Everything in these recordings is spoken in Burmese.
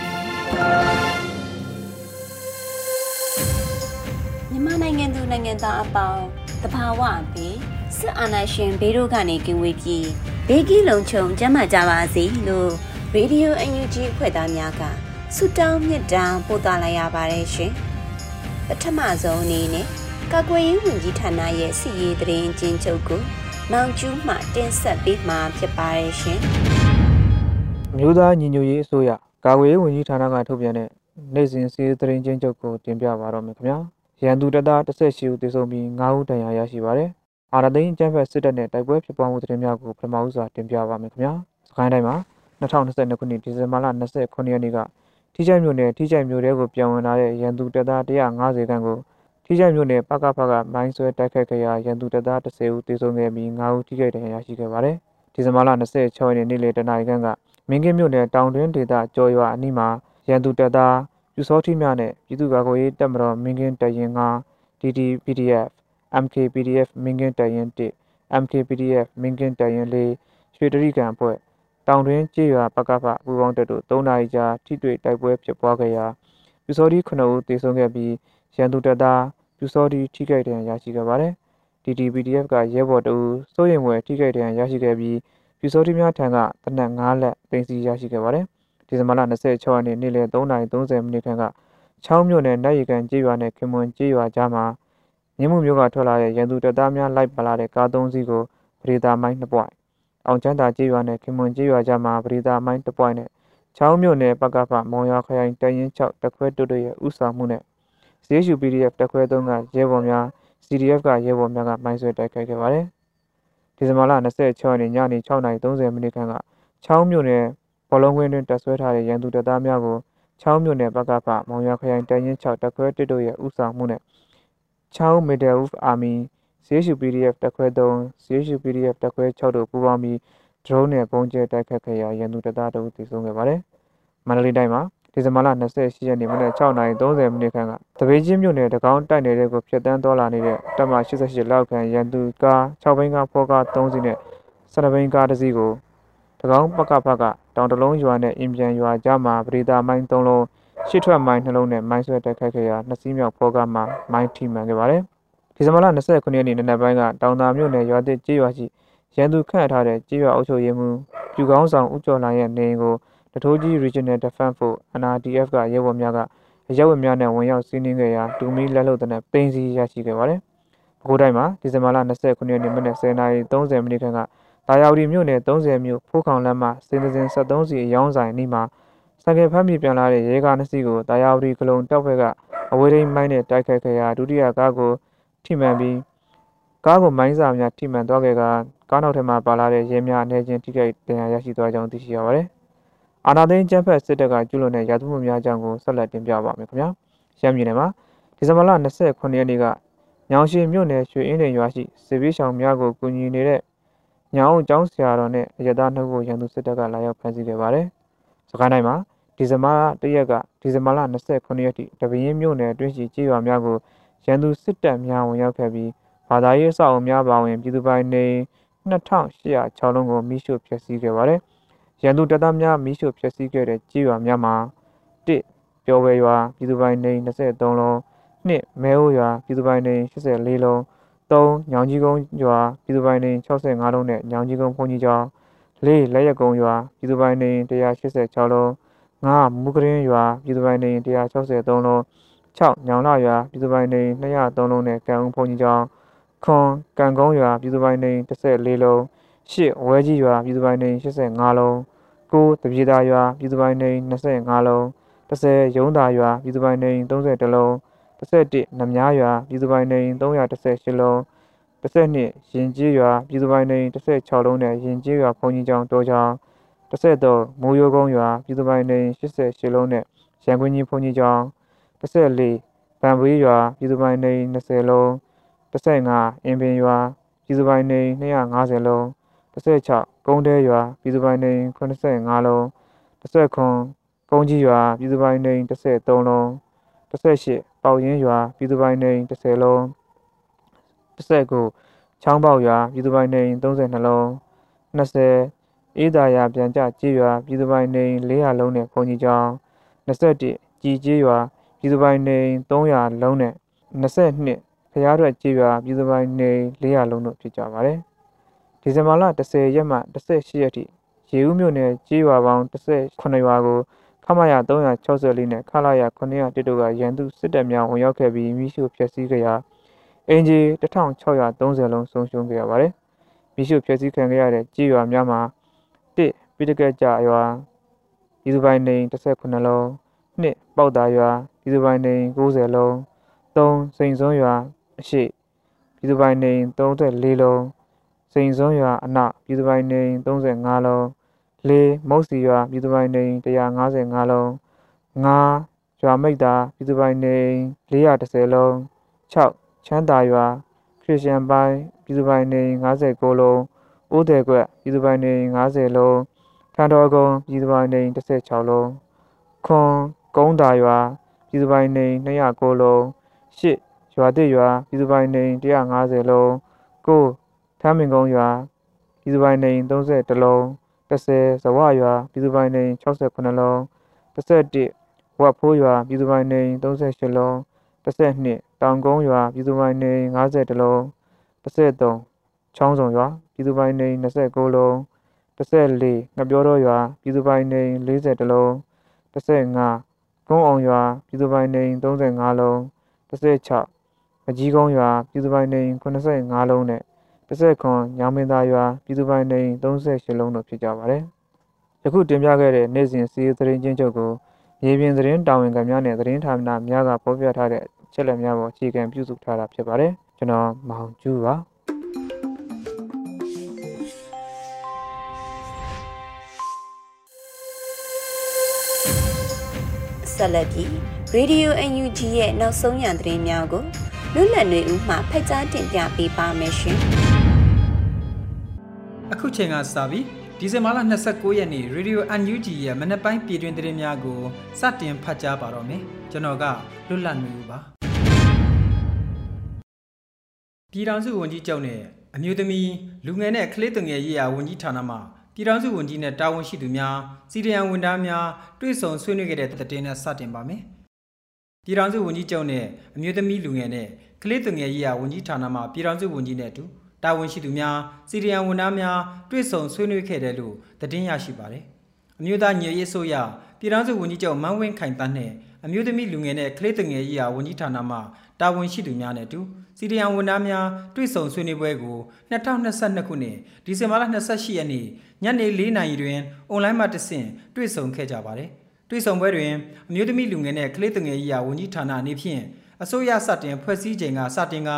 ပြီ။ မြန်မာနိုင်ငံသူနိုင်ငံသားအပေါင်းတဘာဝပြီးစစ်အာဏာရှင်ဘေးတို့ကနေကင်းဝေးပြီးဘေးကင်းလုံခြုံကျန်းမာကြပါစေလို့ရေဒီယိုအန်ယူဂျီဖွဲ့သားများကဆုတောင်းမြတ်တာပို့သလိုက်ရပါတယ်ရှင်ပထမဆုံးအနေနဲ့ကာကွယ်ရေးဝန်ကြီးဌာနရဲ့စီရေးတရင်ချင်းချုပ်ကိုနောင်ကျူးမှတင်ဆက်ပေးမှာဖြစ်ပါတယ်ရှင်မျိုးသားညီညွတ်ရေးအစိုးရ ကာကွယ်ရေးဝန်ကြီးဌာနကထုတ်ပြန်တဲ့နိုင်စဉ်စီးသတင်းချင်းချုပ်ကိုတင်ပြပါတော့မယ်ခင်ဗျာရန်သူတပ်သား18ဦးသေဆုံးပြီး9ဦးဒဏ်ရာရရှိပါတယ်အာရသိန်းကျန်းဖက်စစ်တပ်နဲ့တိုက်ပွဲဖြစ်ပွားမှုသတင်းများကိုပထမဦးစွာတင်ပြပါမယ်ခင်ဗျာစကိုင်းတိုင်းမှာ2022ခုနှစ်ဒီဇင်ဘာလ29ရက်နေ့ကထိကြိုက်မြို့နယ်ထိကြိုက်မြို့တဲကိုပြောင်းဝင်လာတဲ့ရန်သူတပ်သား150ခန့်ကိုထိကြိုက်မြို့နယ်ပကဖကမိုင်းဆွဲတိုက်ခတ်ခဲ့ရာရန်သူတပ်သား10ဦးသေဆုံးခဲ့ပြီး9ဦးထိခိုက်ဒဏ်ရာရရှိခဲ့ပါတယ်ဒီဇင်ဘာလ26ရက်နေ့နေ့လယ်တနာရီခန့်က မင်းကင်းမြို့နယ်တောင်တွင်းဒေသကျော်ရွာအနီးမှာရန်သူတပ်သားပြူစောတိများနဲ့ပြည်သူ့ကာကွယ်ရေးတပ်မတော်မင်းကင်းတရင်က DDPDF MKPDF မင်းကင်းတရင်1 MKPDF မင်းကင်းတရင်4ရွှေတရိကံအဖွဲ့တောင်တွင်းကျေးရွာပကဖပူပေါင်းတပ်တို့၃နာရီကြာထိတွေ့တိုက်ပွဲဖြစ်ပွားခဲ့ရာပြူစောတိ9ဦးသေဆုံးခဲ့ပြီးရန်သူတပ်သားပြူစောတိထိခိုက်ဒဏ်ရာရရှိခဲ့ပါတယ်။ DDPDF ကရဲဘော်တအူစိုးရိမ်ဝယ်ထိခိုက်ဒဏ်ရာရရှိခဲ့ပြီး ပြူစောတိများထံကတနက်9လက်တင်စီရရှိခဲ့ပါတယ်။ဒီဇင်ဘာလ26ရက်နေ့နေ့လယ်3:30မိနစ်ခန့်ကချောင်းမြို့နယ်နိုင်ရီကန်ကျေးရွာနဲ့ခင်မွန်ကျေးရွာကြားမှာမြင်းမှုမျိုးကထွက်လာတဲ့ရန်သူတပ်သားများလိုက်ပါလာတဲ့ကား၃စီးကိုပရိသာမိုင်း2ပွိုင်အောင်ချမ်းသာကျေးရွာနဲ့ခင်မွန်ကျေးရွာကြားမှာပရိသာမိုင်း2ပွိုင်နဲ့ချောင်းမြို့နယ်ပကဖမောင်ရွာခရိုင်တရင်6တခွဲတွတို့ရဲ့ဥဆောင်မှုနဲ့ CSU PDF တခွဲ3ကရဲဘော်များ CDF ကရဲဘော်များကမိုင်းဆွဲတိုက်ခိုက်ခဲ့ပါတယ်။ ဒီဇင်ဘာလ26ရက်နေ့ညနေ6:30မိနစ်ခန့်ကချောင်းမြို့နယ်ဘောလုံးကွင်းတွင်တပ်ဆွဲထားတဲ့ရန်သူတပ်သားများကိုချောင်းမြို့နယ်ပကဖမောင်ရွာခရိုင်တရင်6တခွဲ1တို့ရဲ့ဥဆောင်မှုနဲ့ချောင်း Middle of Army CSU PDF တခွဲ3 CSU PDF တခွဲ6တို့ပူးပေါင်းပြီး drone နဲ့ပုံကျဲတိုက်ခတ်ခဲ့ရာရန်သူတပ်သားတို့သေဆုံးခဲ့ပါတယ်။မန္တလေးတိုင်းမှာ ဒီဇင်ဘာလ28ရက်နေ့မနက်6:30မိနစ်ခန့်ကတပေချင်းမြို့နယ်တကောင်းတိုက်နယ်တွေကိုဖျက်ဆီးသွားလာနေတဲ့တပ်မ88လောက်ခန့်ရန်သူကား6ဘိန်းကားဖောကား3စီးနဲ့12ဘိန်းကားတစ်စီးကိုတကောင်းပကဖကတောင်တလုံးရွာနဲ့အင်ပြန်ရွာကြားမှာပရိသာမိုင်း3လုံးရှစ်ထွက်မိုင်းနှလုံးနဲ့မိုင်းဆွဲတိုက်ခိုက်ခဲ့ရာနှစ်စီးမြောက်ဖောကားမှာမိုင်းထိမှန်ခဲ့ပါတယ်။ဒီဇင်ဘာလ29ရက်နေ့နံနက်ပိုင်းကတောင်သာမြို့နယ်ရွာသစ်ကျေးရွာရှိရန်သူခန့်ထားတဲ့ကျေးရွာအုပ်ချုပ်ရေးမှူးပြူကောင်းဆောင်ဦးကျော်လာရဲ့နေအိမ်ကို တထိုးကြီး Regional Defense Force NRDF ကရဲဘော်များကအရက်ဝတ်များနဲ့ဝင်ရောက်စီးနင်းခဲ့ရာတူမီလက်လုံတဲ့နဲ့ပိန်းစီရရှိခဲ့ပါတယ်။ပဲခူးတိုင်းမှာဒီဇင်ဘာလ29ရက်နေ့မနက်10:30မိနစ်ခန့်ကတာယာဝတီမြို့နယ်30မြို့ဖိုးခေါင်လမ်းမှာစင်စင်73စီအယောင်းဆိုင်အနီးမှာစံကေဖမ်းမြေပြန်လာတဲ့ရဲကားနှစ်စီးကိုတာယာဝတီကလုံတပ်ဖွဲ့ကအဝေးထိန်းမိုင်းနဲ့တိုက်ခိုက်ခဲ့ရာဒုတိယကားကိုထိမှန်ပြီးကားကိုမိုင်းစာများထိမှန်သွားခဲ့ကကားနောက်ထဲမှာပါလာတဲ့ရဲများအနေချင်းထိခိုက်ဒဏ်ရာရရှိသွားကြောင်းသိရှိရပါတယ်။ အာနာသိန်းကျန်းဖက်စစ်တပ်ကကျူးလွန်တဲ့ရာဇဝတ်များအကြောင်းကိုဆက်လက်တင်ပြပါမယ်ခင်ဗျာ။ရမ်းပြည်နယ်မှာဒီဇင်ဘာလ29ရက်နေ့ကညောင်ရှိမြို့နယ်ရွှေအင်းတင်ရွာရှိစစ်ပေးဆောင်များကိုကူညီနေတဲ့ညောင်ကျောင်းဆရာတော်နဲ့အရသာနှုတ်ကိုရန်သူစစ်တပ်ကလာရောက်ဖမ်းဆီးခဲ့ပါတယ်။စကိုင်းတိုင်းမှာဒီဇင်ဘာတရက်ကဒီဇင်ဘာလ29ရက်ထိတပင်းမြို့နယ်အတွင်းရှိကြေးရွာများကိုရန်သူစစ်တပ်များဝင်ရောက်ခဲ့ပြီးဘာသာရေးအဆောက်အအုံများပါဝင်ပြည်သူပိုင်နေ2806လုံးကိုမိရှုဖျက်ဆီးခဲ့ပါတယ်။ ရန်သူတပ်သားများမိရှို့ဖျက်ဆီးခဲ့တဲ့ကြေးရွာများမှာ1ပျော်ဝဲရွာပြည်သူပိုင်နေ23လုံး2မဲအိုးရွာပြည်သူပိုင်နေ84လုံး3ညောင်ကြီးကုန်းရွာပြည်သူပိုင်နေ65လုံးနဲ့ညောင်ကြီးကုန်းဘုန်းကြီးကျောင်း4လက်ရကုန်းရွာပြည်သူပိုင်နေ186လုံး5မူကရင်ရွာပြည်သူပိုင်နေ163လုံး6ညောင်လာရွာပြည်သူပိုင်နေ203လုံးနဲ့ကံဦးဘုံကြီးကျောင်းခွန်ကံကုန်းရွာပြည်သူပိုင်နေ14လုံး8ဝဲကြီးရွာပြည်သူပိုင်နေ85လုံး 9တပြေသာရွာပြည်သူပိုင်နေ25လုံး10ရုံးသာရွာပြည်သူပိုင်နေ31လုံး11နမြားရွာပြည်သူပိုင်နေ318လုံး12ရင်ကြီးရွာပြည်သူပိုင်နေ16လုံးနဲ့ရင်ကြီးရွာဘုံကြီးကျောင်းတောကျောင်း13မိုးရိုးကုန်းရွာပြည်သူပိုင်နေ88လုံးနဲ့ရန်ကုန်ကြီးဘုံကြီးကျောင်း14ဗန်ပွေးရွာပြည်သူပိုင်နေ20လုံး15အင်ပင်ရွာပြည်သူပိုင်နေ250လုံး 16ကုန်းတဲရွာပြည်သူပိုင်နေ85လုံး19ကုန်းကြီးရွာပြည်သူပိုင်နေ13လုံး18ပေါက်ရင်းရွာပြည်သူပိုင်နေ10လုံး19ချောင်းပေါက်ရွာပြည်သူပိုင်နေ32လုံး20အေးသာယာပြန်ကြကြေးရွာပြည်သူပိုင်နေ400လုံးနဲ့ဘုံကြီးကျောင်း21ကြည်ကြေးရွာပြည်သူပိုင်နေ300လုံးနဲ့22ဖျားရွက်ကြေးရွာပြည်သူပိုင်နေ400လုံးတို့ဖြစ်ကြပါတယ်။ ဒီဇင်ဘာလ10ရက်မှ18ရက်ထိရေဦးမြို့နယ်ကြေးရွာပေါင်း18ရွာကိုခမရ364နဲ့ခလာရ901တို့ကရန်သူစစ်တပ်များဝင်ရောက်ခဲ့ပြီးမိရှုဖျက်ဆီးခဲ့ရာအင်ဂျီ1630လုံးဆုံးရှုံးခဲ့ရပါတယ်။မိရှုဖျက်ဆီးခံခဲ့ရတဲ့ကြေးရွာများမှာ1ပိတကက်ကြရွာပြည်သူပိုင်နေ18လုံး2ပေါက်သားရွာပြည်သူပိုင်နေ90လုံး3စိန်စွန်းရွာအရှိပြည်သူပိုင်နေ34လုံး စိန်စွန်းရွာအနောက်ပြည်သူပိုင်နေ35လုံး4မုတ်စီရွာပြည်သူပိုင်နေ155လုံး5ရွာမိတ်တာပြည်သူပိုင်နေ410လုံး6ချမ်းသာရွာခရစ်ယာန်ပိုင်းပြည်သူပိုင်နေ59လုံးဦးတယ်ကွက်ပြည်သူပိုင်နေ90လုံးထန်တော်ကုန်းပြည်သူပိုင်နေ16လုံးခွန်ကုန်းတာရွာပြည်သူပိုင်နေ209လုံး8ရွာတစ်ရွာပြည်သူပိုင်နေ150လုံး9 ထမ်းမင်ကုန်းရွာပြည်သူပိုင်နေ30လုံး10ဇဝရွာပြည်သူပိုင်နေ68လုံး11ဝတ်ဖိုးရွာပြည်သူပိုင်နေ38လုံး12တောင်ကုန်းရွာပြည်သူပိုင်နေ50လုံး13ချောင်းစုံရွာပြည်သူပိုင်နေ29လုံး14ငပြောတော်ရွာပြည်သူပိုင်နေ40လုံး15ကုန်းအောင်ရွာပြည်သူပိုင်နေ35လုံး16အကြီးကုန်းရွာပြည်သူပိုင်နေ85လုံးနဲ့ 19ညောင်မင်းသားရွာပြည်သူပိုင်နေ38လုံးတို့ဖြစ်ကြပါတယ်။ယခုတင်ပြခဲ့တဲ့နေ့စဉ်စီးသတင်းချင်းချုပ်ကိုမြေပြင်သတင်းတာဝန်ခံများနဲ့သတင်းဌာနများကဖော်ပြထားတဲ့ချက်လက်များပေါ်အခြေခံပြုစုထားတာဖြစ်ပါတယ်။ကျွန်တော်မောင်ကျူးပါ။ဆက်လက်ပြီး Radio UNG ရဲ့နောက်ဆုံးရသတင်းများကိုလွတ်လပ်နေဦးမှဖက်ကြားတင်ပြပေးပါမယ်ရှင်။ အခုချိန်ကစပြီးဒီဇင်ဘာလ29ရက်နေ့ Radio UNG ရဲ့မနက်ပိုင်းပြည်တွင်သတင်းများကိုစတင်ဖတ်ကြားပါတော့မယ်။ကျွန်တော်ကလွတ်လပ်နေဦးပါ။ပြည်ထောင်စုဝန်ကြီးချုပ်နဲ့အမျိုးသမီးလူငယ်နဲ့ကလေးသူငယ်ရေးရာဝန်ကြီးဌာနမှပြည်ထောင်စုဝန်ကြီးနဲ့တာဝန်ရှိသူများစီဒီအန်ဝန်ထမ်းများတွေ့ဆုံဆွေးနွေးခဲ့တဲ့တည်င်းနဲ့စတင်ပါမယ်။ပြည်ထောင်စုဝန်ကြီးချုပ်နဲ့အမျိုးသမီးလူငယ်နဲ့ကလေးသူငယ်ရေးရာဝန်ကြီးဌာနမှပြည်ထောင်စုဝန်ကြီးနဲ့အတူ တာဝန်ရှိသူများစီဒီအန်ဝန်ထမ်းများတွေ့ဆုံဆွေးနွေးခဲ့တယ်လို့တည်င်းရရှိပါတယ်။အမျိုးသားညီရေးဆိုရပြည်ထောင်စုဝန်ကြီးချုပ်မန်းဝင်းခိုင်တန်းနဲ့အမျိုးသမီးလူငယ်နဲ့ကလေးသူငယ်ရေးရာဝန်ကြီးဌာနမှတာဝန်ရှိသူများနဲ့အတူစီဒီအန်ဝန်ထမ်းများတွေ့ဆုံဆွေးနွေးပွဲကို2022ခုနှစ်ဒီဇင်ဘာလ28ရက်နေ့ညနေ4နာရီတွင်အွန်လိုင်းမှာတဆင့်တွေ့ဆုံခဲ့ကြပါတယ်။တွေ့ဆုံပွဲတွင်အမျိုးသမီးလူငယ်နဲ့ကလေးသူငယ်ရေးရာဝန်ကြီးဌာနအနေဖြင့်အစိုးရစတင်ဖွဲ့စည်းချိန်ကစတင်က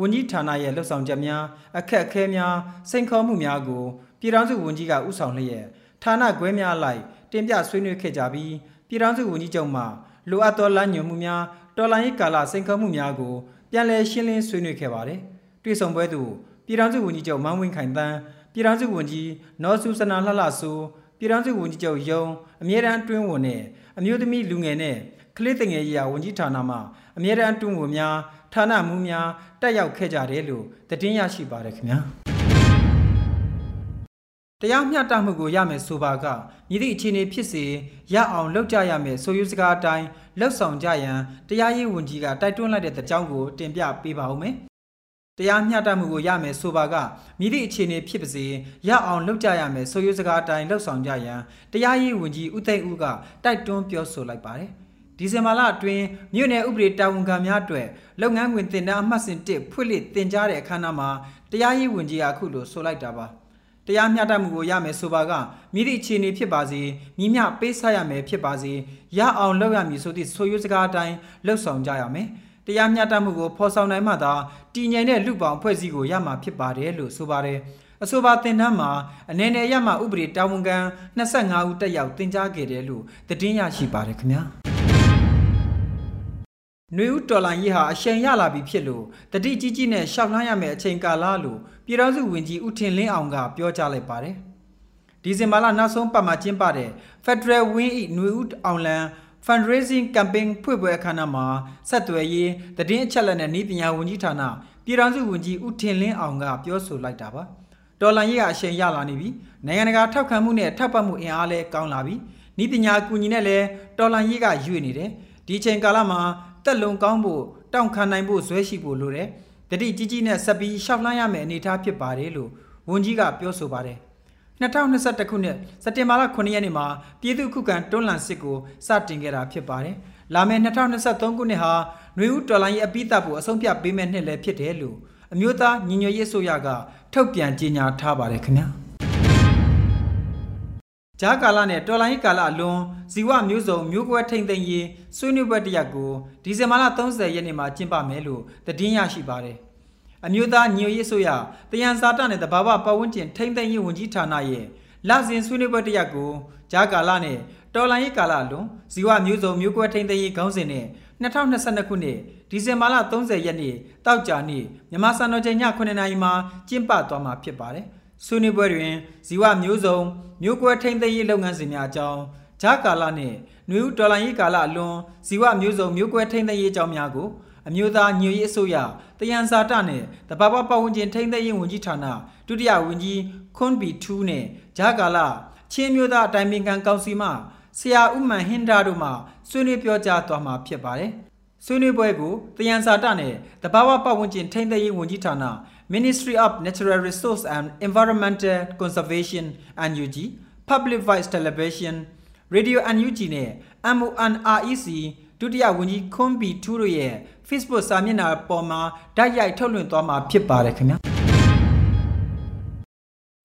ဝန်ကြီးဌာနရဲ့လှုပ်ဆောင်ချက်များအခက်အခဲများစိန်ခေါ်မှုများကိုပြည်ထောင်စုဝန်ကြီးကဥဆောင်လျက်ဌာနခွဲများလိုက်တင်ပြဆွေးနွေးခဲ့ကြပြီးပြည်ထောင်စုဝန်ကြီးချုပ်မှလိုအပ်သောလမ်းညွှန်မှုများတော်လှန်ရေးကာလစိန်ခေါ်မှုများကိုပြန်လည်ရှင်းလင်းဆွေးနွေးခဲ့ပါတယ်။တွေ့ဆုံပွဲသို့ပြည်ထောင်စုဝန်ကြီးချုပ်မန်းဝင်းခိုင်တန်းပြည်ထောင်စုဝန်ကြီးနော်ဆူစနာလှလှဆူပြည်ထောင်စုဝန်ကြီးချုပ်ယုံအမြဲတမ်းအတွင်းဝန်နဲ့အမျိုးသမီးလူငယ်နဲ့ကလေးတငယ်ရေးရာဝန်ကြီးဌာနမှအမြဲတမ်းအတွင်းဝန်များ ဌာနမှူးများတက်ရောက်ခဲ့ကြတယ်လို့သတင်းရရှိပါတယ်ခင်ဗျာတရားမျှတမှုကိုရမယ်ဆိုပါကမြည်သည့်အခြေအနေဖြစ်စေရအောင်လုပ်ကြရမယ်ဆိုယူစကားအတိုင်းလှုပ်ဆောင်ကြရန်တရားရေးဝန်ကြီးကတိုက်တွန်းလိုက်တဲ့အကြောင်းကိုတင်ပြပေးပါဦးမယ်တရားမျှတမှုကိုရမယ်ဆိုပါကမိသည့်အခြေအနေဖြစ်ပါစေရအောင်လုပ်ကြရမယ်ဆိုရိုးစကားအတိုင်းလှုပ်ဆောင်ကြရန်တရားရေးဝန်ကြီးဦးသိန်းဦးကတိုက်တွန်းပြောဆိုလိုက်ပါတယ် ဒီဇင်ဘာလအတွင်းမြို့နယ်ဥပဒေတာဝန်ခံများအတွက်လုပ်ငန်းခွင်တင်ဒဏ်အမှတ်စဉ်1ဖွင့်လှစ်တင်ကြားတဲ့အခမ်းအနားမှာတရားရေးဝန်ကြီးကအခုလိုဆိုလိုက်တာပါတရားမျှတမှုကိုရမယ်ဆိုပါကမိသည့်အခြေအနေဖြစ်ပါစေမိမျှပေးဆရမယ်ဖြစ်ပါစေရအောင်လုပ်ရမည်ဆိုသည့်ဆိုရိုးစကားအတိုင်းလှုပ်ဆောင်ကြရမယ်တရားမျှတမှုကိုဖော်ဆောင်နိုင်မှသာတည်ငြိမ်တဲ့လူပောင်ဖွဲ့စည်းကိုရမှာဖြစ်ပါတယ်လို့ဆိုပါတယ်အဆိုပါတင်တန်းမှာအနေနဲ့ရမှဥပဒေတာဝန်ခံ25ဦးတက်ရောက်တင် जा ခဲ့တယ်လို့သတင်းရရှိပါတယ်ခင်ဗျာ နွေဦးတော်လိုင်းရေးဟာအရှိန်ရလာပြီဖြစ်လို့တတိကြီးကြီးနဲ့ရှောက်လှမ်းရမယ့်အချိန်ကာလလို့ပြည်တော်စုဝင်ကြီးဦးထင်လင်းအောင်ကပြောကြားလိုက်ပါတယ်ဒီဇင်ဘာလနောက်ဆုံးပတ်မှာကျင်းပတဲ့ Federal Win ဤနွေဦးအောင်လန် fundraising campaign ဖွင့်ပွဲအခမ်းအနားမှာဆက်သွယ်ရေးသတင်းအချက်အလက်နဲ့ဤပညာဝန်ကြီးဌာနပြည်ထောင်စုဝန်ကြီးဦးထင်လင်းအောင်ကပြောဆိုလိုက်တာပါဒေါ်လာရေးကအရှိန်ရလာနေပြီနိုင်ငံတကာထောက်ခံမှုနဲ့ထောက်ပံ့မှုအင်အားလည်းကောင်းလာပြီဤပညာအကူအညီနဲ့လည်းဒေါ်လာရေးကရွေ့နေတယ်ဒီချိန်ကာလမှာ တက်လုံကောင်းဖို့တောင့်ခံနိုင်ဖို့ဇွဲရှိဖို့လိုတယ်တတိကြီးကြီးနဲ့ဆက်ပြီးရှောက်လှမ်းရမယ့်အနေအထားဖြစ်ပါတယ်လို့ဝန်ကြီးကပြောဆိုပါတယ်2021ခုနှစ်စက်တင်ဘာလ9ရက်နေ့မှာပြည်သူ့ခုခံတွန်းလှန်စစ်ကိုစတင်ခဲ့တာဖြစ်ပါတယ်။လာမယ့်2023ခုနှစ်ဟာຫນွေဦးတော်လိုင်းရဲ့အပိသက်ဖို့အဆုံးဖြတ်ပေးမဲ့နှစ်လည်းဖြစ်တယ်လို့အမျိုးသားညီညွတ်ရေးအစိုးရကထုတ်ပြန်ကြေညာထားပါတယ်ခင်ဗျာ။ ဂျာကာလနဲ့တော်လိုင်းကာလအလွန်ဇီဝမျိုးစုံမျိုးကွဲထိမ့်သိမ်းရေးဆွေးနွေးပွဲတရက်ကိုဒီဇင်ဘာလ30ရက်နေ့မှာကျင်းပမယ်လို့သတင်းရရှိပါတယ်။အမျိုးသားညွေရေးဆိုရတယံဇာတနဲ့တဘာဝပတ်ဝန်းကျင်ထိမ့်သိမ်းရေးဝန်ကြီးဌာနရဲ့လစဉ်ဆွေးနွေးပွဲတစ်ရပ်ကိုဂျာကာလနဲ့တော်လိုင်းရေးကာလလွန်ဇီဝမျိုးစုံမျိုးကွဲထိမ့်သိမ်းရေးခေါင်းစဉ်နဲ့2022ခုနှစ်ဒီဇင်ဘာလ30ရက်နေ့တောက်ကြနေ့မြန်မာစံတော်ချိန်ည9:00နာရီမှာကျင်းပသွားမှာဖြစ်ပါတယ်။ ဆွေးနွေးပွဲတွင်ဇီဝမျိုးစုံမျိုးကွဲထိမ့်သိမ်းရေးလုပ်ငန်းစဉ်များအကြောင်းဂျာကာလနဲ့နွေဦးဒေါ်လာရေးကာလအလွန်ဇီဝမျိုးစုံမျိုးကွဲထိမ့်သိမ်းရေးအကြောင်းများကိုအမျိုးသားညွေရေးအစိုးရတယံဇာတနဲ့တဘာဝပတ်ဝန်းကျင်ထိန်းသိမ်းရေးဝန်ကြီးဌာနဒုတိယဝန်ကြီးခွန်ဘီထူးနဲ့ဂျာကာလာချင်းမျိုးသားအတိုင်းပင်ခံကောင်စီမှဆရာဦးမှန်ဟင်ဒါတို့မှဆွေးနွေးပြောကြားသွားမှာဖြစ်ပါတယ်။ဆွေးနွေးပွဲကိုတယံဇာတနဲ့တဘာဝပတ်ဝန်းကျင်ထိန်းသိမ်းရေးဝန်ကြီးဌာန Ministry of Natural Resource and Environmental Conservation NUG Public Voice Television Radio NUG နဲ့ MONREC ဒုတိယဝန်ကြီးခွန်ဘီထူးတို့ရဲ့ Facebook စာမျက်နှာပေါ်မှာဓာတ်ရိုက်ထုတ်လွှင့်သွားမှာဖြစ်ပါတယ်ခင်ဗျာ။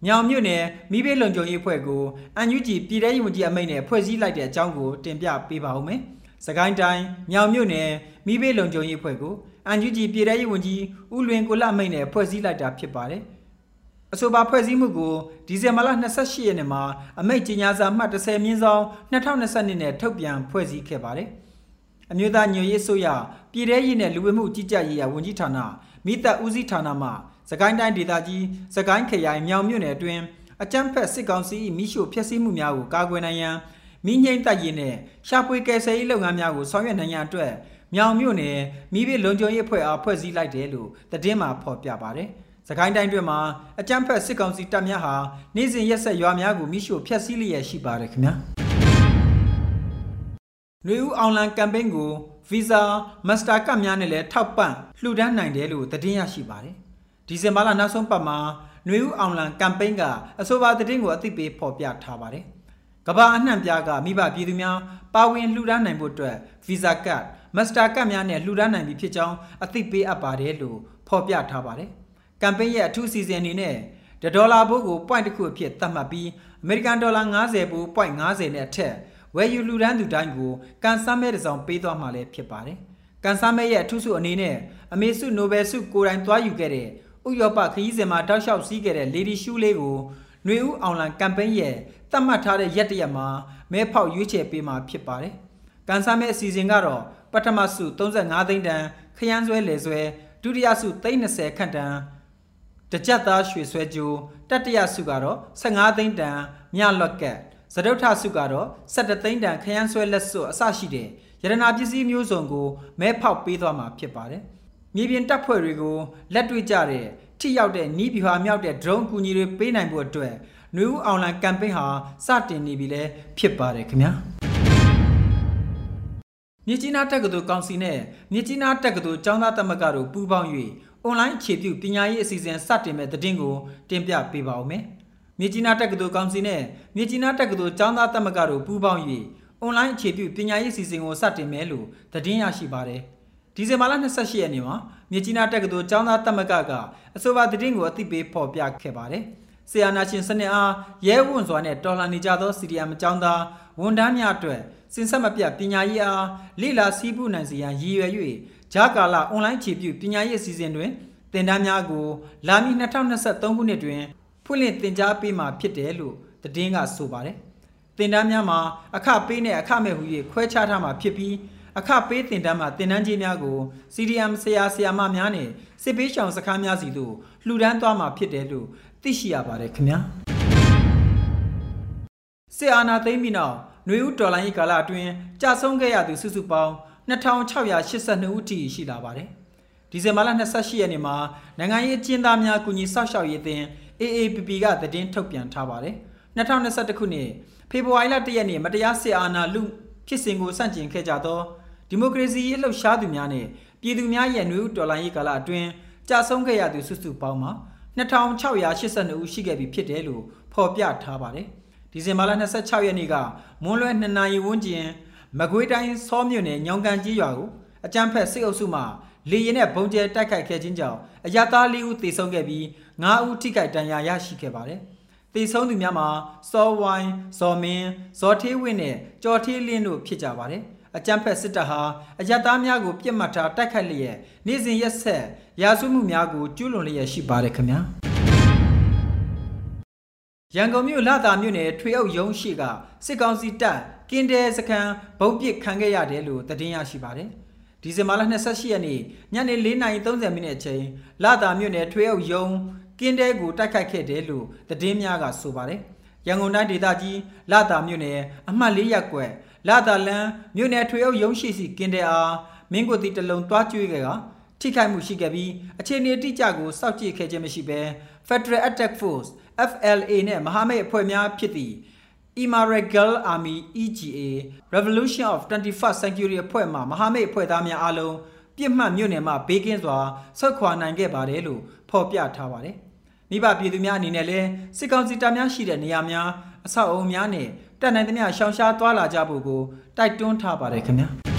ညောင်မြို့နယ်မိဘလုံခြုံရေးအဖွဲ့ကိုအန်ယူဂျီပြည်ထောင်ဝန်ကြီးအမိန့်နဲ့ဖွဲ့စည်းလိုက်တဲ့အကြောင်းကိုတင်ပြပေးပါဦးမယ်။စကိုင်းတိုင်းညောင်မြို့နယ် မိဘလုံခြုံရေးအဖွဲ့ကိုအန်ယူဂျီပြည်ထောင်ဝန်ကြီးဦးလွင်ကိုလအမိန့်နဲ့ဖွဲ့စည်းလိုက်တာဖြစ်ပါတယ်။အဆိုပါဖွဲ့စည်းမှုကိုဒီဇင်ဘာလ28ရက်နေ့မှာအမိန့်ကြီးညာစာမှတ်30မြင်းဆောင်2022နဲ့ထုတ်ပြန်ဖွဲ့စည်းခဲ့ပါတယ်။အမျိုးသားညွေရေးဆိုရပြည်ထရေးနဲ့လူဝမှုကြီးကြပ်ရေးရာဝန်ကြီးဌာနမိသက်ဦးစီးဌာနမှစကိုင်းတိုင်းဒေသကြီးစကိုင်းခရိုင်မြောင်မြို့နယ်အတွင်းအကြမ်းဖက်စစ်ကောင်စီမိရှို့ဖျက်ဆီးမှုများကိုကာကွယ်နိုင်ရန်မိငိမ့်တပ်ရေးနဲ့ရှာဖွေကယ်ဆယ်ရေးလုပ်ငန်းများကိုဆောင်ရွက်နိုင်ရန်အတွက် မြောင်မြို့နယ်မိဘလုံခြုံရေးအဖွဲ့အားဖွဲ့စည်းလိုက်တယ်လို့သတင်းမှာဖော်ပြပါတယ်။စကိုင်းတိုင်းတွင်မှာအကြမ်းဖက်စစ်ကောင်စီတပ်များဟာနေ့စဉ်ရက်ဆက်ရွာများကိုမိရှို့ဖျက်ဆီးလျက်ရှိပါတယ်ခင်ဗျာ။။နှွေဦးအောင်လန်ကမ်ပိန်းကို Visa Master ကတ်များနဲ့လည်းထောက်ပံ့လှူဒန်းနိုင်တယ်လို့သတင်းရရှိပါတယ်။ဒီဇင်ဘာလနောက်ဆုံးပတ်မှာနှွေဦးအောင်လန်ကမ်ပိန်းကအဆိုပါသတင်းကိုအသိပေးဖော်ပြထားပါတယ်။ကမ္ဘာအနှံ့ပြားကမိဘပြည်သူများပါဝင်လှူဒန်းနိုင်ဖို့အတွက် Visa Card Master ကတ်များနဲ့လှူဒန်းနိုင်ပြီဖြစ်ကြောင်းအသိပေးအပ်ပါတယ်လို့ဖော်ပြထားပါတယ်။ကမ်ပိန်းရဲ့အထူးစီစဉ်အနေနဲ့ဒေါ်လာဘိုးကို point တစ်ခုအဖြစ်သတ်မှတ်ပြီးအမေရိကန်ဒေါ်လာ90ဘိုး point 90နဲ့အထက်ဝယ်ယူလူဒန်းသူတိုင်းကိုကန်ဆာမဲတစ်စောင်ပေးသွားမှာလည်းဖြစ်ပါတယ်။ကန်ဆာမဲရဲ့အထူးစုအနေနဲ့အမေစုနိုဘယ်စုကိုယ်တိုင်သွားယူခဲ့တဲ့ဥရောပခရီးစဉ်မှာတောက်လျှောက်စီးခဲ့တဲ့ Lady Shoe လေးကိုຫນွေဦးအောင်လန်ကမ်ပိန်းရဲ့သတ်မှတ်ထားတဲ့ရက်တရက်မှာမဲဖောက်ရွေးချယ်ပေးမှာဖြစ်ပါတယ်။ကန်ဆာမဲအစီအစဉ်ကတော့ ပထမစု35သိန်းတန်ခရမ်းဆွဲလေဆွဲဒုတိယစု30ခန့်တန်တကြက်သားရွှေဆွဲကြိုးတတိယစုကတော့15သိန်းတန်မြလော့ကက်စတုထဆုကတော့17သိန်းတန်ခရမ်းဆွဲလက်စွပ်အစရှိတဲ့ရတနာပစ္စည်းမျိုးစုံကိုမဲဖောက်ပေးသွားမှာဖြစ်ပါတယ်။မြေပြင်တပ်ဖွဲ့တွေကိုလက်တွေ့ကြတဲ့ထိရောက်တဲ့နီးပြွာမြောက်တဲ့ drone ကူညီတွေပေးနိုင်ဖို့အတွက်နွေဦးအောင်လန်ကမ်ပိန်းဟာစတင်နေပြီလဲဖြစ်ပါတယ်ခင်ဗျာ။ မြစ်ကြီးနားတက္ကသိုလ်ကောင်စီနဲ့မြစ်ကြီးနားတက္ကသိုလ်ကျောင်းသားသမဂ္ဂတို့ပူးပေါင်း၍အွန်လိုင်းအခြေပြုပညာရေးအစီအစဉ်စတင်မဲ့သတင်းကိုတင်ပြပေးပါဦးမယ်။မြေကြီးနားတက္ကသိုလ်ကောင်စီနဲ့မြေကြီးနားတက္ကသိုလ်ကျောင်းသားတက်မကတို့ပူးပေါင်း၍အွန်လိုင်းအခြေပြုပညာရေးအစီအစဉ်ကိုစတင်မယ်လို့သတင်းရရှိပါတယ်။ဒီဇင်ဘာလ28ရက်နေ့မှာမြေကြီးနားတက္ကသိုလ်ကျောင်းသားတက်မကကအဆိုပါသတင်းကိုအသိပေးဖော်ပြခဲ့ပါတယ်။ဆီယာနာရှင်စနစ်အားရဲဝံ့စွာနဲ့တော်လှန်နေကြသောစီရီယမ်ကျောင်းသားဝန်ထမ်းများအတွက် စင်ဆက်မပြတ်ပညာရေးအားလိလာစီးပူးနိုင်စေရန်ရည်ရွယ်၍ဂျာကာလာအွန်လိုင်းခြေပြုပညာရေးအစီအစဉ်တွင်သင်တန်းများကိုလာမည့်2023ခုနှစ်တွင်ဖွင့်လှစ်သင်ကြားပေးမှာဖြစ်တယ်လို့သတင်းကဆိုပါတယ်။သင်တန်းများမှာအခပေးနဲ့အခမဲ့ဟူ၍ခွဲခြားထားမှာဖြစ်ပြီးအခပေးသင်တန်းမှာသင်တန်းကြီးများကို CDM ဆရာဆရာမများနဲ့စစ်ပေးရှောင်စခန်းများစီသို့လှူဒန်းသွားမှာဖြစ်တယ်လို့သိရှိရပါတယ်ခင်ဗျာ။စစ်အာဏာသိမ်းပြီးနောက် နွေဦးတော်လိုင်း၏ကာလအတွင်းကြာဆုံးခဲ့ရသူစုစုပေါင်း2682ဦးထိရှိလာပါတယ်။ဒီဇင်ဘာလ28ရက်နေ့မှာနိုင်ငံရေးအကျဉ်းသားများကူညီဆောက်ရှောက်ရေးအသင်း AAPP ကသတင်းထုတ်ပြန်ထားပါတယ်။2021ခုနှစ်ဖေဖော်ဝါရီလ1ရက်နေ့မတရားစစ်အာဏာလုဖြစ်စဉ်ကိုစန့်ကျင်ခဲ့ကြသောဒီမိုကရေစီရေးလှုပ်ရှားသူများနဲ့ပြည်သူများရဲ့နွေဦးတော်လိုင်းရေးကာလအတွင်းကြာဆုံးခဲ့ရသူစုစုပေါင်းမှာ2682ဦးရှိခဲ့ပြီဖြစ်တယ်လို့ဖော်ပြထားပါတယ်။ ဒီဇင်ဘာလ26ရက်နေ့ကမွန်းလွဲ2နာရီဝန်းကျင်မကွေးတိုင်းစောမြို့နယ်ညောင်ကန်ကြီးရွာကိုအကြမ်းဖက်စစ်အုပ်စုမှလေရင်နဲ့ဘုံကျဲတိုက်ခိုက်ခဲ့ခြင်းကြောင့်အရသား၄ဦးသေဆုံးခဲ့ပြီး၅ဦးထိခိုက်ဒဏ်ရာရရှိခဲ့ပါတယ်။သေဆုံးသူများမှာစောဝိုင်း၊ဇော်မင်း၊ဇော်ထေးဝင်းနဲ့ကျော်ထေးလင်းတို့ဖြစ်ကြပါတယ်။အကြမ်းဖက်စစ်တပ်ဟာအရသားများကိုပြစ်မှတ်ထားတိုက်ခိုက်လျက်နေ့စဉ်ရက်ဆက်ရာဇဝမှုများကိုကျူးလွန်လျက်ရှိပါတယ်ခင်ဗျာ။ ရန်ကုန်မြို့လာတာမြို့နယ်ထွေအုပ်ရုံးရှိကစစ်ကောင်စီတပ်ကင်းတဲစခန်းဘုံပစ်ခံခဲ့ရတယ်လို့သတင်းရရှိပါတယ်။ဒီဇင်ဘာလ28ရက်နေ့ညနေ4:30မိနစ်အချိန်လာတာမြို့နယ်ထွေအုပ်ရုံးကင်းတဲကိုတိုက်ခိုက်ခဲ့တယ်လို့သတင်းများကဆိုပါတယ်။ရန်ကုန်တိုင်းဒေသကြီးလာတာမြို့နယ်အမှတ်၄ရပ်ကွက်လာတာလန်းမြို့နယ်ထွေအုပ်ရုံးရှိစီကင်းတဲအားမင်းကိုတီတလုံးတွားကျွေးခဲ့ကထိခိုက်မှုရှိခဲ့ပြီးအခြေအနေတိကျကိုစောင့်ကြည့်ခဲ့ခြင်းမရှိဘဲ Federal Attack Force FLA နဲ့မဟာမိတ်အဖွဲ့များဖြစ်သည့် Imaragal Army EGA Revolution of 21st Century အဖွဲ့မှမဟာမိတ်အဖွဲ့သားများအားလုံးပြစ်မှတ်မြို့နယ်မှာဘေးကင်းစွာဆုတ်ခွာနိုင်ခဲ့ပါတယ်လို့ဖော်ပြထားပါတယ်။မိဘပြည်သူများအနေနဲ့လည်းစစ်ကောင်စီတပ်များရှိတဲ့နေရာများအဆောက်အအုံများနဲ့တပ်နိုင်သမျှရှောင်ရှားသွားလာကြဖို့ကိုတိုက်တွန်းထားပါတယ်ခင်ဗျာ။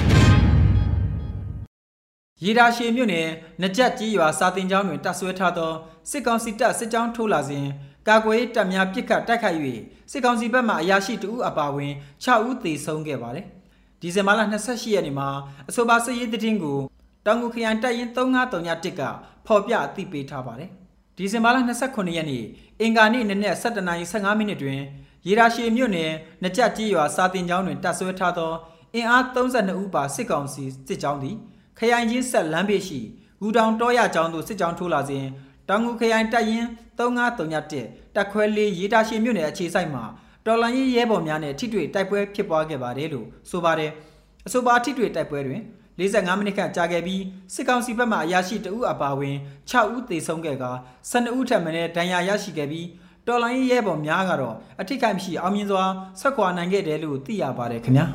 ရေဒါရှည်မြို့နယ်နကြက်ကြီးရွာစာတင်ကျောင်းတွင်တပ်ဆွဲထားသောစစ်ကောင်စီတပ်စစ်ကြောင်းထိုးလာစဉ် ကာကွယ်တပ်များပစ်ခတ်တိုက်ခိုက်၍စစ်ကောင်စီဘက်မှအရာရှိတဦးအပါအဝင်6ဦးသေဆုံးခဲ့ပါတယ်။ဒီဇင်ဘာလ28ရက်နေ့မှာအဆိုပါစစ်ရေးသတင်းကိုတောင်ငူခရိုင်တပ်ရင်း3931ကဖော်ပြအသိပေးထားပါတယ်။ဒီဇင်ဘာလ29ရက်နေ့အင်္ဂါနေ့နနက်7:15မိနစ်တွင်ရေရာရှည်မြို့နယ်နကြက်ကြီးရွာစာတင်ကျောင်းတွင်တပ်ဆွဲထားသောအင်အား32ဦးပါစစ်ကောင်စီစစ်ကြောင်းသည်ခရိုင်ချင်းဆက်လမ်းဘေးရှိဂူတောင်တောရကျောင်းသို့စစ်ကြောင်းထိုးလာစဉ် တောင်ငူခရိုင်တပ်ရင်း3931တပ်ခွဲလေးရေတာရှည်မြို့နယ်အခြေစိုက်မှာတော်လန်ရေးရဲဘော်များနဲ့ထိတွေ့တိုက်ပွဲဖြစ်ပွားခဲ့ပါတယ်လို့ဆိုပါတယ်အဆိုပါထိတွေ့တိုက်ပွဲတွင်45မိနစ်ခန့်ကြာခဲ့ပြီးစစ်ကောင်စီဘက်မှအရာရှိတဦးအပါအဝင်6ဦးသေဆုံးခဲ့ကာ12ဦးထပ်မံဒဏ်ရာရရှိခဲ့ပြီးတော်လိုင်းရဲဘော်များကတော့အထိခိုက်မရှိအောင်မြင်စွာဆက်ခွာနိုင်ခဲ့တယ်လို့သိရပါတယ်ခင်ဗျာ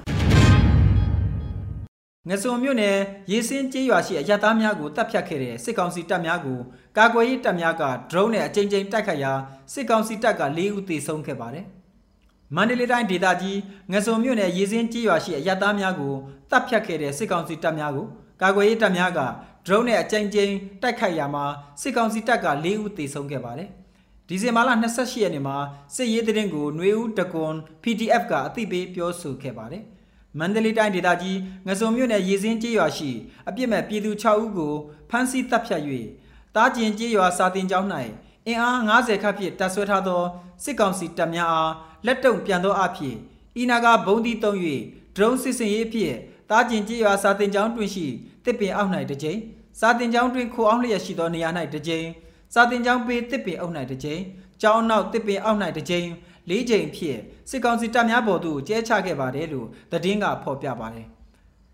ငစုံမြို့နယ်ရေစင်းကျေးရွာရှိအရသားများကိုတပ်ဖြတ်ခဲ့တဲ့စစ်ကောင်စီတပ်များကို ကာကွယ်ရေးတပ်များက drone နဲ့အကြိမ်ကြိမ်တိုက်ခတ်ရာစစ်ကောင်စီတပ်က၄ဦးသေဆုံးခဲ့ပါတယ်။မန္တလေးတိုင်းဒေသကြီးငစုံမြို့နယ်ရေစင်းကျေးရွာရှိအရသားများကိုတပ်ဖြတ်ခဲ့တဲ့စစ်ကောင်စီတပ်များကိုကာကွယ်ရေးတပ်များက drone နဲ့အကြိမ်ကြိမ်တိုက်ခတ်ရာမှာစစ်ကောင်စီတပ်က၄ဦးသေဆုံးခဲ့ပါတယ်။ဒီဇင်ဘာလ28ရက်နေ့မှာစစ်ရေးသတင်းကိုຫນွေဦးတကွန် PDF ကအသိပေးပြောဆိုခဲ့ပါတယ်။မန္တလေးတိုင်းဒေသကြီးငစုံမြို့နယ်ရေစင်းကျေးရွာရှိအပြစ်မဲ့ပြည်သူ6ဦးကိုဖမ်းဆီးတပ်ဖြတ်၍ တားကျင်ကျေးရွာစာတင်ကျောင်း၌အင်အား90ခန့်ဖြင့်တပ်ဆွဲထားသောစစ်ကောင်စီတပ်များအားလက်တုံပြန်သောအဖြစ်ဤနာကဘုံဒီတုံ၍ဒရုန်းစစ်စင်ရေးဖြင့်တားကျင်ကျေးရွာစာတင်ကျောင်းတွင်ရှိတစ်ပင်အောက်၌တစ်ကြိမ်စာတင်ကျောင်းတွင်ခိုအောင်လျက်ရှိသောနေရာ၌တစ်ကြိမ်စာတင်ကျောင်းပေတစ်ပင်အောက်၌တစ်ကြိမ်ကျောင်းနောက်တစ်ပင်အောက်၌တစ်ကြိမ်၄ချိန်ဖြစ်စစ်ကောင်စီတပ်များပေါ်သို့ကျဲချခဲ့ပါတယ်လို့သတင်းကဖော်ပြပါတယ်။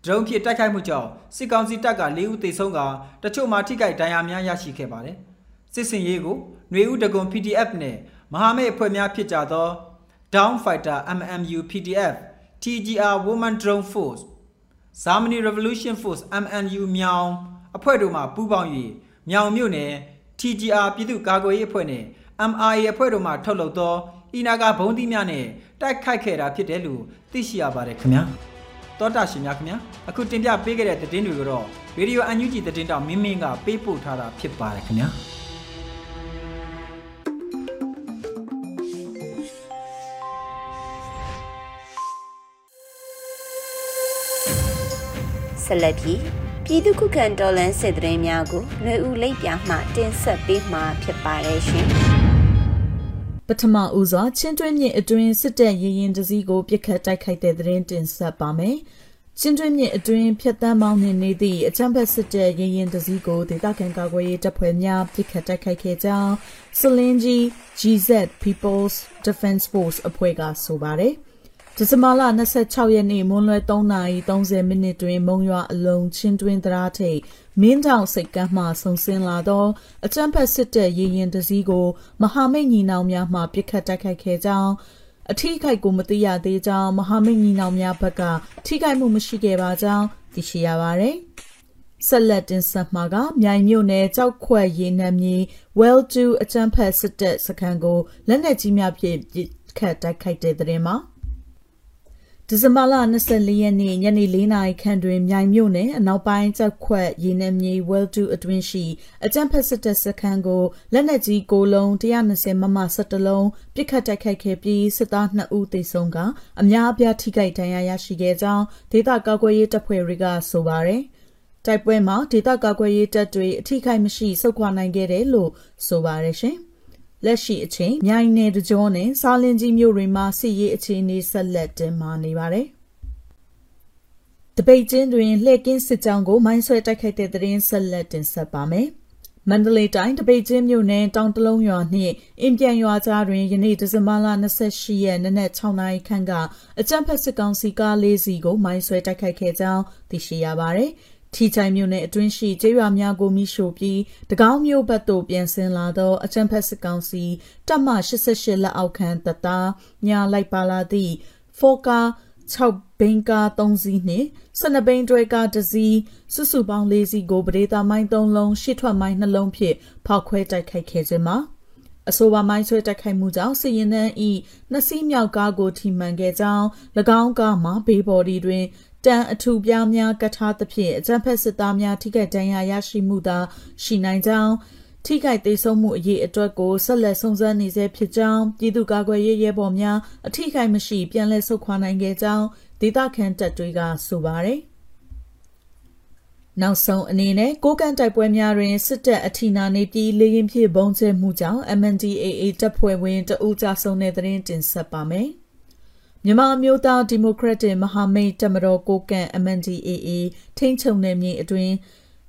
ဒရုန်းဖြင့်တိုက်ခိုက်မှုကြောင့်စစ်ကောင်စီတပ်က၄ဦးသေဆုံးကတချို့မှာထိခိုက်ဒဏ်ရာများရရှိခဲ့ပါတယ်။စစ်စင်ရေးကိုຫນွေဦးတကွန် PDF နဲ့မဟာမိတ်အဖွဲ့များဖြစ်ကြသော Down Fighter MMU PDF TGR Woman Drone Force Germany Revolution Force MNU မြောင်အဖွဲ့တို့မှပူးပေါင်း၍မြောင်မြို့နယ် TGR ပြည်သူ့ကာကွယ်ရေးအဖွဲ့နဲ့ MRA အဖွဲ့တို့မှထုတ်လုပ်သောအီနာကဘုံသီးများနဲ့တိုက်ခိုက်ခဲ့တာဖြစ်တယ်လို့သိရှိရပါတယ်ခင်ဗျာ တောတာရှင်များခင်ဗျာအခုတင်ပြပေးခဲ့တဲ့သတင်းတွေကိုတော့ရေဒီယိုအန်ယူဂျီသတင်းတောင်မင်းမင်းကပေးပို့ထားတာဖြစ်ပါတယ်ခင်ဗျာဆက်လက်ပြီးပြည်သူ့ခုခံတော်လှန်စစ်တရင်များကိုຫນွေဦးလိပ်ပြမှတင်ဆက်ပေးမှာဖြစ်ပါတယ်ရှင် ပထမဦးစွာချင်းတွင်းမြင့်အတွင်းစစ်တပ်ရရင်တစည်းကိုပြစ်ခတ်တိုက်ခိုက်တဲ့သတင်းတင်ဆက်ပါမယ်။ချင်းတွင်းမြင့်အတွင်းဖြတ်တန်းမောင်းနှင်နေသည့်အချမ်းဖက်စစ်တပ်ရရင်တစည်းကိုဒေသခံကာကွယ်ရေးတပ်ဖွဲ့များပြစ်ခတ်တိုက်ခိုက်ခဲ့ကြောင်းစလင်းကြီး GZ People's Defense Force အဖွဲ့ကဆိုပါတယ်။ဒီဇင်ဘာလ26ရက်နေ့မွန်းလွဲ3:30မိနစ်တွင်မုံရွာအလုံးချင်းတွင်သရာထိတ် မင်းတောင်စိတ်ကမ်းမှဆုံဆင်းလာသောအကြမ်းဖက်စစ်တပ်ရေရင်တစည်းကို မဟာမိတ်ညီနောင်များမှပစ်ခတ်တိုက်ခိုက်ခဲ့ကြောင်းအထီးခိုက်ကိုမသိရသေးကြောင်းမဟာမိတ်ညီနောင်များဘက်ကထိခိုက်မှုမရှိခဲ့ပါကြောင်းသိရှိရပါတယ်။ဆက်လက်တင်ဆက်မှာကမြိုင်မြို့နယ်ကြောက်ခွက်ရေနံမြေ Well 2အကြမ်းဖက်စစ်တပ်စခန်းကိုလက်နက်ကြီးများဖြင့်ပစ်ခတ်တိုက်ခိုက်တဲ့တဲ့တင်မှာ ဒီဇင်ဘာလ24ရက်နေ့ညနေ4နာရီခန့်တွင်မြိုင်မြို့နယ်အနောက်ပိုင်းကျောက်ခွက်ရေနံမြေ Well 2အတွင်းရှိအကြံဖက်စစ်တပ်စခန်းကိုလက်နက်ကြီး9လုံး120မမ17လုံးပစ်ခတ်တိုက်ခိုက်ခဲ့ပြီးစစ်သား2ဦးသေဆုံးကအများအပြားထိခိုက်ဒဏ်ရာရရှိခဲ့ကြောင်းဒေသကာကွယ်ရေးတပ်ဖွဲ့တွေကဆိုပါတယ်။တိုက်ပွဲမှာဒေသကာကွယ်ရေးတပ်တွေအထိခိုက်မရှိဆုတ်ခွာနိုင်ခဲ့တယ်လို့ဆိုပါတယ်ရှင်။ လက်ရှိအချိန်မြိုင်နယ်တကြောနဲ့စာလင်ကြီးမြို့တွေမှာစစ်ရေးအခြေအနေဆက်လက်တင်မာနေပါတယ်။တပိတ်ချင်းတွင်လှည့်ကင်းစစ်ကြောင်းကိုမိုင်းဆွဲတိုက်ခိုက်တဲ့တဲ့ရင်ဆက်လက်တင်ဆက်ပါမယ်။မန္တလေးတိုင်းတပိတ်ချင်းမြို့နယ်တောင်တလုံးရွာနှင့်အင်ပြန်ရွာကြားတွင်ယနေ့ဒီဇင်ဘာလ28ရက်နေ့နက်6နာရီခန့်ကအကြမ်းဖက်စစ်ကောင်စီကားလေးစီကိုမိုင်းဆွဲတိုက်ခိုက်ခဲ့ကြောင်းသိရှိရပါတယ်။ ထီချိုင်မြို့နယ်အတွင်းရှိကျေးရွာများကိုမိရှို့ပြီးတကောင်းမြို့ဘက်သို့ပြန်ဆင်းလာသောအကြံဖက်စစ်ကောင်စီတပ်မ88လက်အောက်ခံတပ်သားညာလိုက်ပါလာသည့်ဖောကာ6ဘိန်းကား3စီးနှင့်12ဘိန်းတွဲကား1စီးစုစုပေါင်း4စီးကိုပဒေသာမိုင်း3လုံးရှစ်ထွက်မိုင်း2လုံးဖြင့်ဖောက်ခွဲတိုက်ခိုက်ခဲ့ခြင်းမှာအဆိုပါမိုင်းဆွဲတိုက်ခိုက်မှုကြောင့်စည်ရင်နှန်းဤနှစ်စီးမြောက်ကားကိုထိမှန်ခဲ့ကြောင်း၎င်းကားမှာဘေးဘော်ဒီတွင် တန်အထူပြားများကထားသဖြင့်အကြမ်းဖက်စစ်သားများထိခိုက်ဒဏ်ရာရရှိမှုသာရှိနိုင်ကြောင်းထိခိုက်သေးဆုံးမှုအရေးအတွက်ကိုဆက်လက်စုံစမ်းနေဆဲဖြစ်ကြောင်းပြည်သူ့ကာကွယ်ရေးရဲဘော်များအထိခိုက်မရှိပြန်လည်ဆုတ်ခွာနိုင်ခဲ့ကြောင်းဒေသခံတပ်တွေကဆိုပါတယ်နောက်ဆုံးအနေနဲ့ကိုကန့်တိုက်ပွဲများတွင်စစ်တပ်အထီနာနေပြီးလေရင်ဖြစ်ဘုံကျဲမှုကြောင့် MNDAA တပ်ဖွဲ့ဝင်တအူးကြဆုံးတဲ့တဲ့တင်ဆက်ပါမယ်။ မြန်မာမျိုးသားဒီမိုကရက်တစ်မဟာမိတ်တမတော်ကိုကန့် MNDAA ထိန်းချုပ်နယ်မြေအတွင်း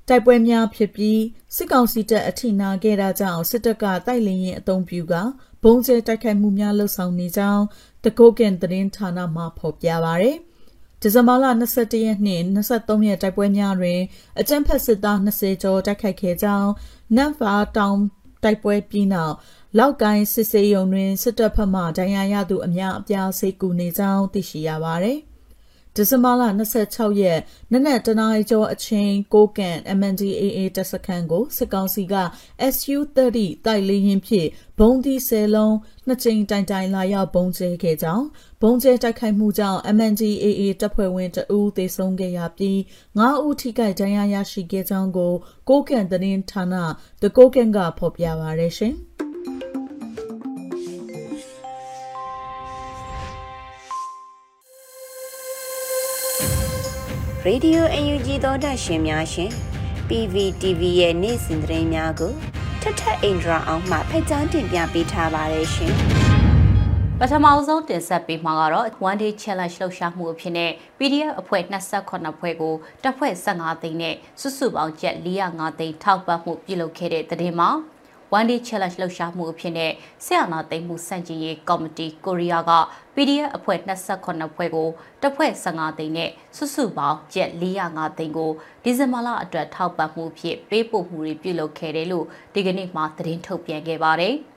တိုက်ပွဲများဖြစ်ပြီးစစ်ကောင်စီတပ်အထိနာခဲ့တာကြောင့်စစ်တပ်ကတိုက်လင်းရင်အုံပြူကဘုံကျဲတိုက်ခိုက်မှုများလှုပ်ဆောင်နေကြောင်းတကုတ်ကန်သတင်းဌာနမှဖော်ပြပါရယ်ဒီဇင်ဘာလ22ရက်နှင့်23ရက်တိုက်ပွဲများတွင်အကြမ်းဖက်စစ်သား20ကျော်တိုက်ခိုက်ခဲ့ကြောင်းနမ်ဖာတောင် တိုက်ပွဲပြီးနောက်လောက်ကိုင်းစစ်စေးရုံတွင်စစ်တပ်ဖက်မှဒဏ်ရာရသူအများအပြားစိတ်ကူနေကြောင်းသိရှိရပါသည်။ ဒီဇင်ဘာလ26ရက်နနက်တနာရီကျော်အချိန်ကိုကန် MNDAA တပ်စခန်းကိုစစ်ကောင်စီက SU-30 တိုက်လေရင်ဖြင့်ဘုံဒီဆယ်လုံးနှစ်ကြိမ်တိုင်တိုင်လာရောက်ဘုံကျဲခဲ့ကြောင်းဘုံကျဲတိုက်ခိုက်မှုကြောင့် MNDAA တပ်ဖွဲ့ဝင်တအူးသေဆုံးခဲ့ရပြီး9ဦးထိခိုက်ဒဏ်ရာရရှိခဲ့ကြောင်းကိုကိုကန်သတင်းဌာန The Kokan ကဖော်ပြပါရရှင်။ ရေဒီယိုအန်ယူဂျီသောတာရှင်များရှင် PVTV ရဲ့နေ့စဉ်သတင်းများကိုထထအင်ဒရာအောင်မှဖက်ချန်းတင်ပြပေးထားပါတယ်ရှင်ပထမဆုံးတင်ဆက်ပေးမှာကတော့ one day challenge လှုပ်ရှားမှုအဖြစ်နဲ့ PDF အဖွဲ့28ဖွဲ့ကိုတပ်ဖွဲ့15သိန်းနဲ့စုစုပေါင်းကျပ်405သိန်းထောက်ပံ့မှုပြုလုပ်ခဲ့တဲ့တဲ့တင်မှာ one day challenge လှုပ်ရှားမှုအဖြစ်နဲ့ဆရာနာသိမ်းမှုစန့်ကျင်ရေးကော်မတီကိုရီးယားက PDF အဖွဲ့28ဖွဲ့ကိုတပ်ဖွဲ့15သိန်းနဲ့စုစုပေါင်းကျပ်405သိန်းကိုဒီဇင်ဘာလအတွက်ထောက်ပံ့မှုဖြင့်ပေးပို့မှုတွေပြုလုပ်ခဲ့တယ်လို့ဒီကနေ့မှသတင်းထုတ်ပြန်ခဲ့ပါတယ်။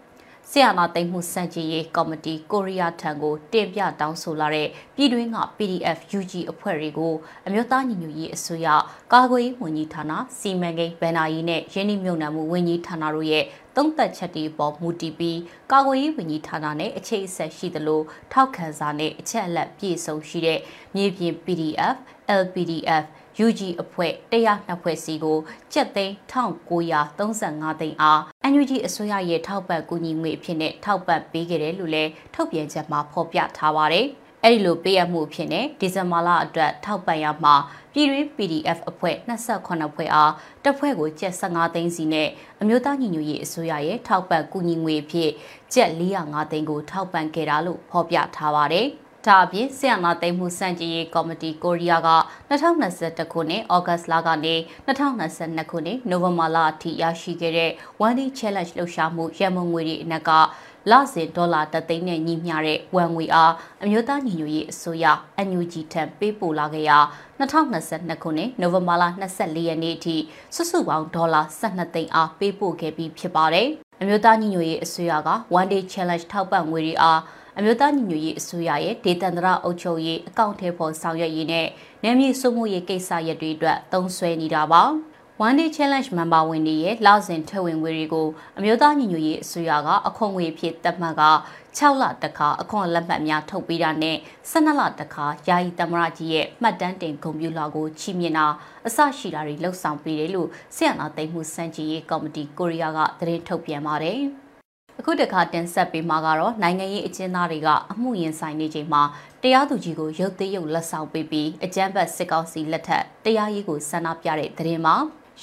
ဆီယနာသိမ်းမှုစံကြည်ရေးကော်မတီကိုရီးယားထံကိုတင်ပြတောင်းဆိုလာတဲ့ပြည်တွင်းက PDF UG အဖွဲ့တွေကိုအမျိုးသားညီညွတ်ရေးအစိုးရကာကွယ်ရေးဝန်ကြီးဌာနစီမံကိန်းဗန်နာရေးနဲ့ရင်းနှီးမြှုပ်နှံမှုဝန်ကြီးဌာနတို့ရဲ့သုံးသက်ချက်တွေပေါ်မူတည်ပြီးကာကွယ်ရေးဝန်ကြီးဌာနနဲ့အခြေအဆက်ရှိသလိုထောက်ခံစာနဲ့အချက်အလက်ပြည့်စုံရှိတဲ့မြေပြင် PDF LPDF UG အဖွဲ့102ဖွဲ့စီကိုကျပ်သိန်း1935သိန်းအား NUG အစိုးရရဲ့ထောက်ပံ့ကူညီငွေအဖြစ်နဲ့ထောက်ပံ့ပေးခဲ့တယ်လို့လည်းထုတ်ပြန်ချက်မှာဖော်ပြထားပါတယ်။အဲ့ဒီလိုပေးရမှုအဖြစ်နဲ့ဒီဇင်ဘာလအတွက်ထောက်ပံ့ရမှာပြည်တွင်း PDF အဖွဲ့28ဖွဲ့အားတစ်ဖွဲ့ကိုကျပ်15သိန်းစီနဲ့အမျိုးသားညီညွတ်ရေးအစိုးရရဲ့ထောက်ပံ့ကူညီငွေအဖြစ်ကျပ်405သိန်းကိုထောက်ပံ့ခဲ့တာလို့ဖော်ပြထားပါတယ်။ ဒါအပြင်ဆီယနာသိမ်းမှုစံကြည်ရေးကော်မတီကိုရီးယားက2021ခုနှစ်ဩဂတ်လကနေ2022ခုနှစ်နိုဝင်ဘာလအထိရရှိခဲ့တဲ့ One Day Challenge လှုပ်ရှားမှုရန်မုံငွေတွေအနက်ကလစဉ်ဒေါ်လာတသိန်းနဲ့ညီမျှတဲ့ဝန်ငွေအားအမျိုးသားညီညွတ်ရေးအစိုးရ NUG ထံပေးပို့လာခဲ့ရာ2022ခုနှစ်နိုဝင်ဘာလ24ရက်နေ့အထိစုစုပေါင်းဒေါ်လာ12သိန်းအားပေးပို့ခဲ့ပြီးဖြစ်ပါတယ်။အမျိုးသားညီညွတ်ရေးအစိုးရက One Day Challenge ထောက်ပံ့ငွေတွေအား အမျိုးသားညီညွတ်ရေးအစိုးရရဲ့ဒေသန္တရအုပ်ချုပ်ရေးအကောင့်ထဲပေါ်ဆောင်ရွက်ရေးနဲ့နယ်မြေစုမှုရေးကိစ္စရပ်တွေအတွက်သုံးစွဲနေတာပါ။ One Day Challenge မန်ပါဝင်တွေရဲ့လစဉ်ထည့်ဝင်ငွေတွေကိုအမျိုးသားညီညွတ်ရေးအစိုးရကအခွန်ငွေဖြစ်သတ်မှတ်က6လတခါအခွန်လက်မှတ်များထုတ်ပေးတာနဲ့12လတခါယာယီသမရကြီးရဲ့မှတ်တမ်းတင်ဂုဏ်ပြုလာကိုချီးမြှင့်တာအစရှိတာတွေလှုပ်ဆောင်ပေးတယ်လို့ဆီယနာသိမ်းမှုစံချီရေးကော်မတီကိုရီးယားကသတင်းထုတ်ပြန်ပါတယ်။ အခုတခါတင်ဆက်ပေးမှာကတော့နိုင်ငံရေးအကျဉ်းသားတွေကအမှုရင်ဆိုင်နေချိန်မှာတရားသူကြီးကိုရုပ်သိမ်းရုပ်လက်ဆောင်ပေးပြီးအကြမ်းဖက်စစ်ကောင်စီလက်ထက်တရားရေးကိုဆန္ဒပြတဲ့သတင်းမှာ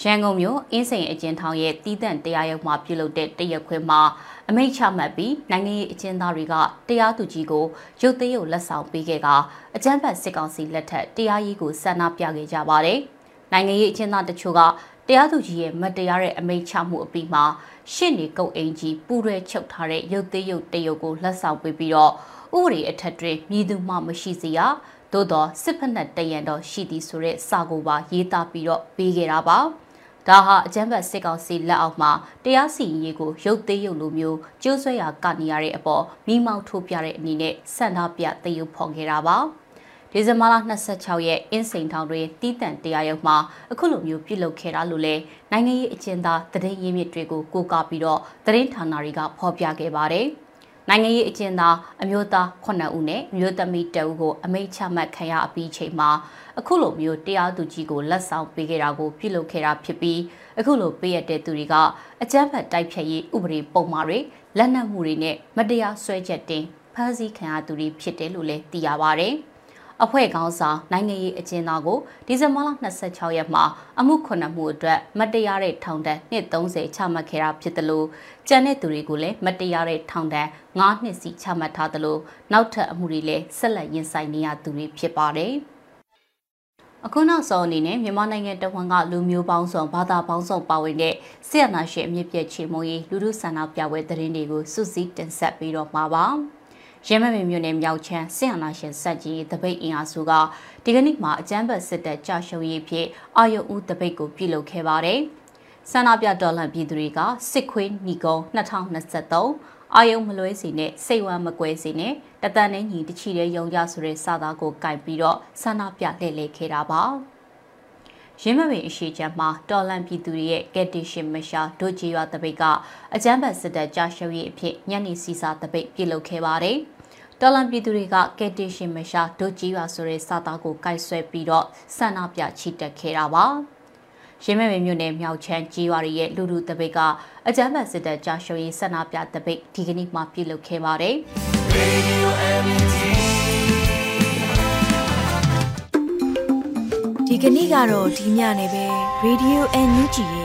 ရန်ကုန်မြို့အင်းစိန်အကျဉ်းထောင်ရဲ့တည်တံ့တရားရုံးမှာပြုလုပ်တဲ့တရက်ခွင်မှာအမိန့်ချမှတ်ပြီးနိုင်ငံရေးအကျဉ်းသားတွေကတရားသူကြီးကိုရုပ်သိမ်းရုပ်လက်ဆောင်ပေးခဲ့ကအကြမ်းဖက်စစ်ကောင်စီလက်ထက်တရားရေးကိုဆန္ဒပြခဲ့ကြပါတယ်။နိုင်ငံရေးအကျဉ်းသားတချို့ကတရားသူကြီးရဲ့မတရားတဲ့အမိန့်ချမှုအပြီးမှာ ရှင့်နေကုတ်အင်ကြီးပူရဲချုပ်ထားတဲ့ရုပ်သေးရုပ်တရုပ်ကိုလက်ဆောင်ပေးပြီးတော့ဥပဒေအထက်တွင်မြည်သူမှမရှိစေရသို့တော့စစ်ဖက်နဲ့တရံတော့ရှိသည်ဆိုတဲ့စာကိုပါရေးသားပြီးတော့ပေးခဲ့တာပါဒါဟာအကြမ်းဖက်စစ်ကောင်စီလက်အောက်မှာတရားစီရင်ရေးကိုရုပ်သေးရုပ်လိုမျိုးကျိုးဆွဲရာကနေရတဲ့အပေါ်မိမောက်ထိုးပြတဲ့အနေနဲ့ဆန္ဒပြတည်ယူဖော်ခဲ့တာပါ။ ဒီဇင်ဘာလ26ရက်အင်းစိန်ထောင်တွင်တီးတန့်တရားရုံးမှာအခုလိုမျိုးပြုလုပ်ခဲ့တာလို့လဲနိုင်ငံရေးအကျဉ်းသားတည်င်းရင်းမြစ်တွေကိုကိုးကားပြီးတော့သတင်းဌာနတွေကဖော်ပြခဲ့ပါတယ်။နိုင်ငံရေးအကျဉ်းသားအမျိုးသား9ဦးနဲ့အမျိုးသမီး2ဦးကိုအမိန့်ချမှတ်ခံရအပြီးချိန်မှာအခုလိုမျိုးတရားသူကြီးကိုလက်ဆောင်ပေးခဲ့တာကိုပြုလုပ်ခဲ့တာဖြစ်ပြီးအခုလိုပေးရတဲ့သူတွေကအကြမ်းဖက်တိုက်ဖြတ်ရေးဥပဒေပုံမှားတွေလက်နက်မှုတွေနဲ့မတရားဆွဲချက်တင်ဖမ်းဆီးခံရသူတွေဖြစ်တယ်လို့လည်းသိရပါဗျ။ အဖွဲ့ခေါင်းဆောင်နိုင်ငံရေးအကျဉ်းသားကိုဒီဇင်ဘာလ26ရက်မှာအမှုခုနှစ်မှုအတွက်မတရားတဲ့ထောင်ဒဏ်နှစ်30ချမှတ်ခဲ့တာဖြစ်တယ်လို့ကြံတဲ့သူတွေကိုလည်းမတရားတဲ့ထောင်ဒဏ်9နှစ်စီချမှတ်ထားတယ်လို့နောက်ထပ်အမှုတွေလည်းဆက်လက်ရင်ဆိုင်နေရသူတွေဖြစ်ပါတယ်အခုနောက်ဆုံးအနေနဲ့မြန်မာနိုင်ငံတဝန်ကလူမျိုးပေါင်းစုံဘာသာပေါင်းစုံပါဝင်တဲ့ဆီယနာရှင်အမြင့်ပြည့်ချေမုံရေးလူလူဆန္ဒပြပွဲသတင်းတွေကိုစုစည်းတင်ဆက်ပြီးတော့မှာပါ။ ရဲမပင်မြို့နယ်မြောက်ချမ်းစစ်အာဏာရှင်စက်ကြီးတပိတ်အင်အားစုကဒီကနေ့မှာအကြမ်းဖက်စစ်တပ်ကြာရှုံးရေးဖြစ်အာယုံဦးတပိတ်ကိုပြုလုပ်ခဲ့ပါတယ်။ဆန္ဒပြတော်လှန်ပြည်သူတွေကစစ်ခွေးညီကုန်း2023အာယုံမလွဲစီနဲ့စိတ်ဝမ်းမကွဲစီနဲ့တတန်နဲ့ညီတချီတဲ့ယုံကြဆိုတဲ့စာသားကိုကင်ပြီးတော့ဆန္ဒပြလှည့်လည်ခဲ့တာပါ။ရင်းမပင်အရှိချမ်းမှာတော်လန်ပြည်သူတွေရဲ့ကက်တီရှင်မရှာဒိုဂျီရွာတပိတ်ကအကြမ်းဖက်စစ်တပ်ကြာရှုံးရေးအဖြစ်ညနေစီစာတပိတ်ပြုလုပ်ခဲ့ပါတယ်။ တော်လန်ပြည်သူတွေကကက်တင်ရှင်မရှာဒိုကြီးရွာဆိုတဲ့စာသားကိုကိုက်ဆွဲပြီးတော့ဆန္ဒပြချီတက်ခဲ့တာပါရင်းမဲမဲမြို့နယ်မြောက်ချမ်းကြီးရွာရဲ့လူလူတပိတ်ကအကြမ်းဖက်စစ်တပ်ကြာရှုံးရေးဆန္ဒပြတပိတ်ဒီကနေ့မှပြုလုပ်ခဲ့ပါတယ်ဒီကနေ့ကတော့ဒီညနေပဲ Radio NUG ရဲ့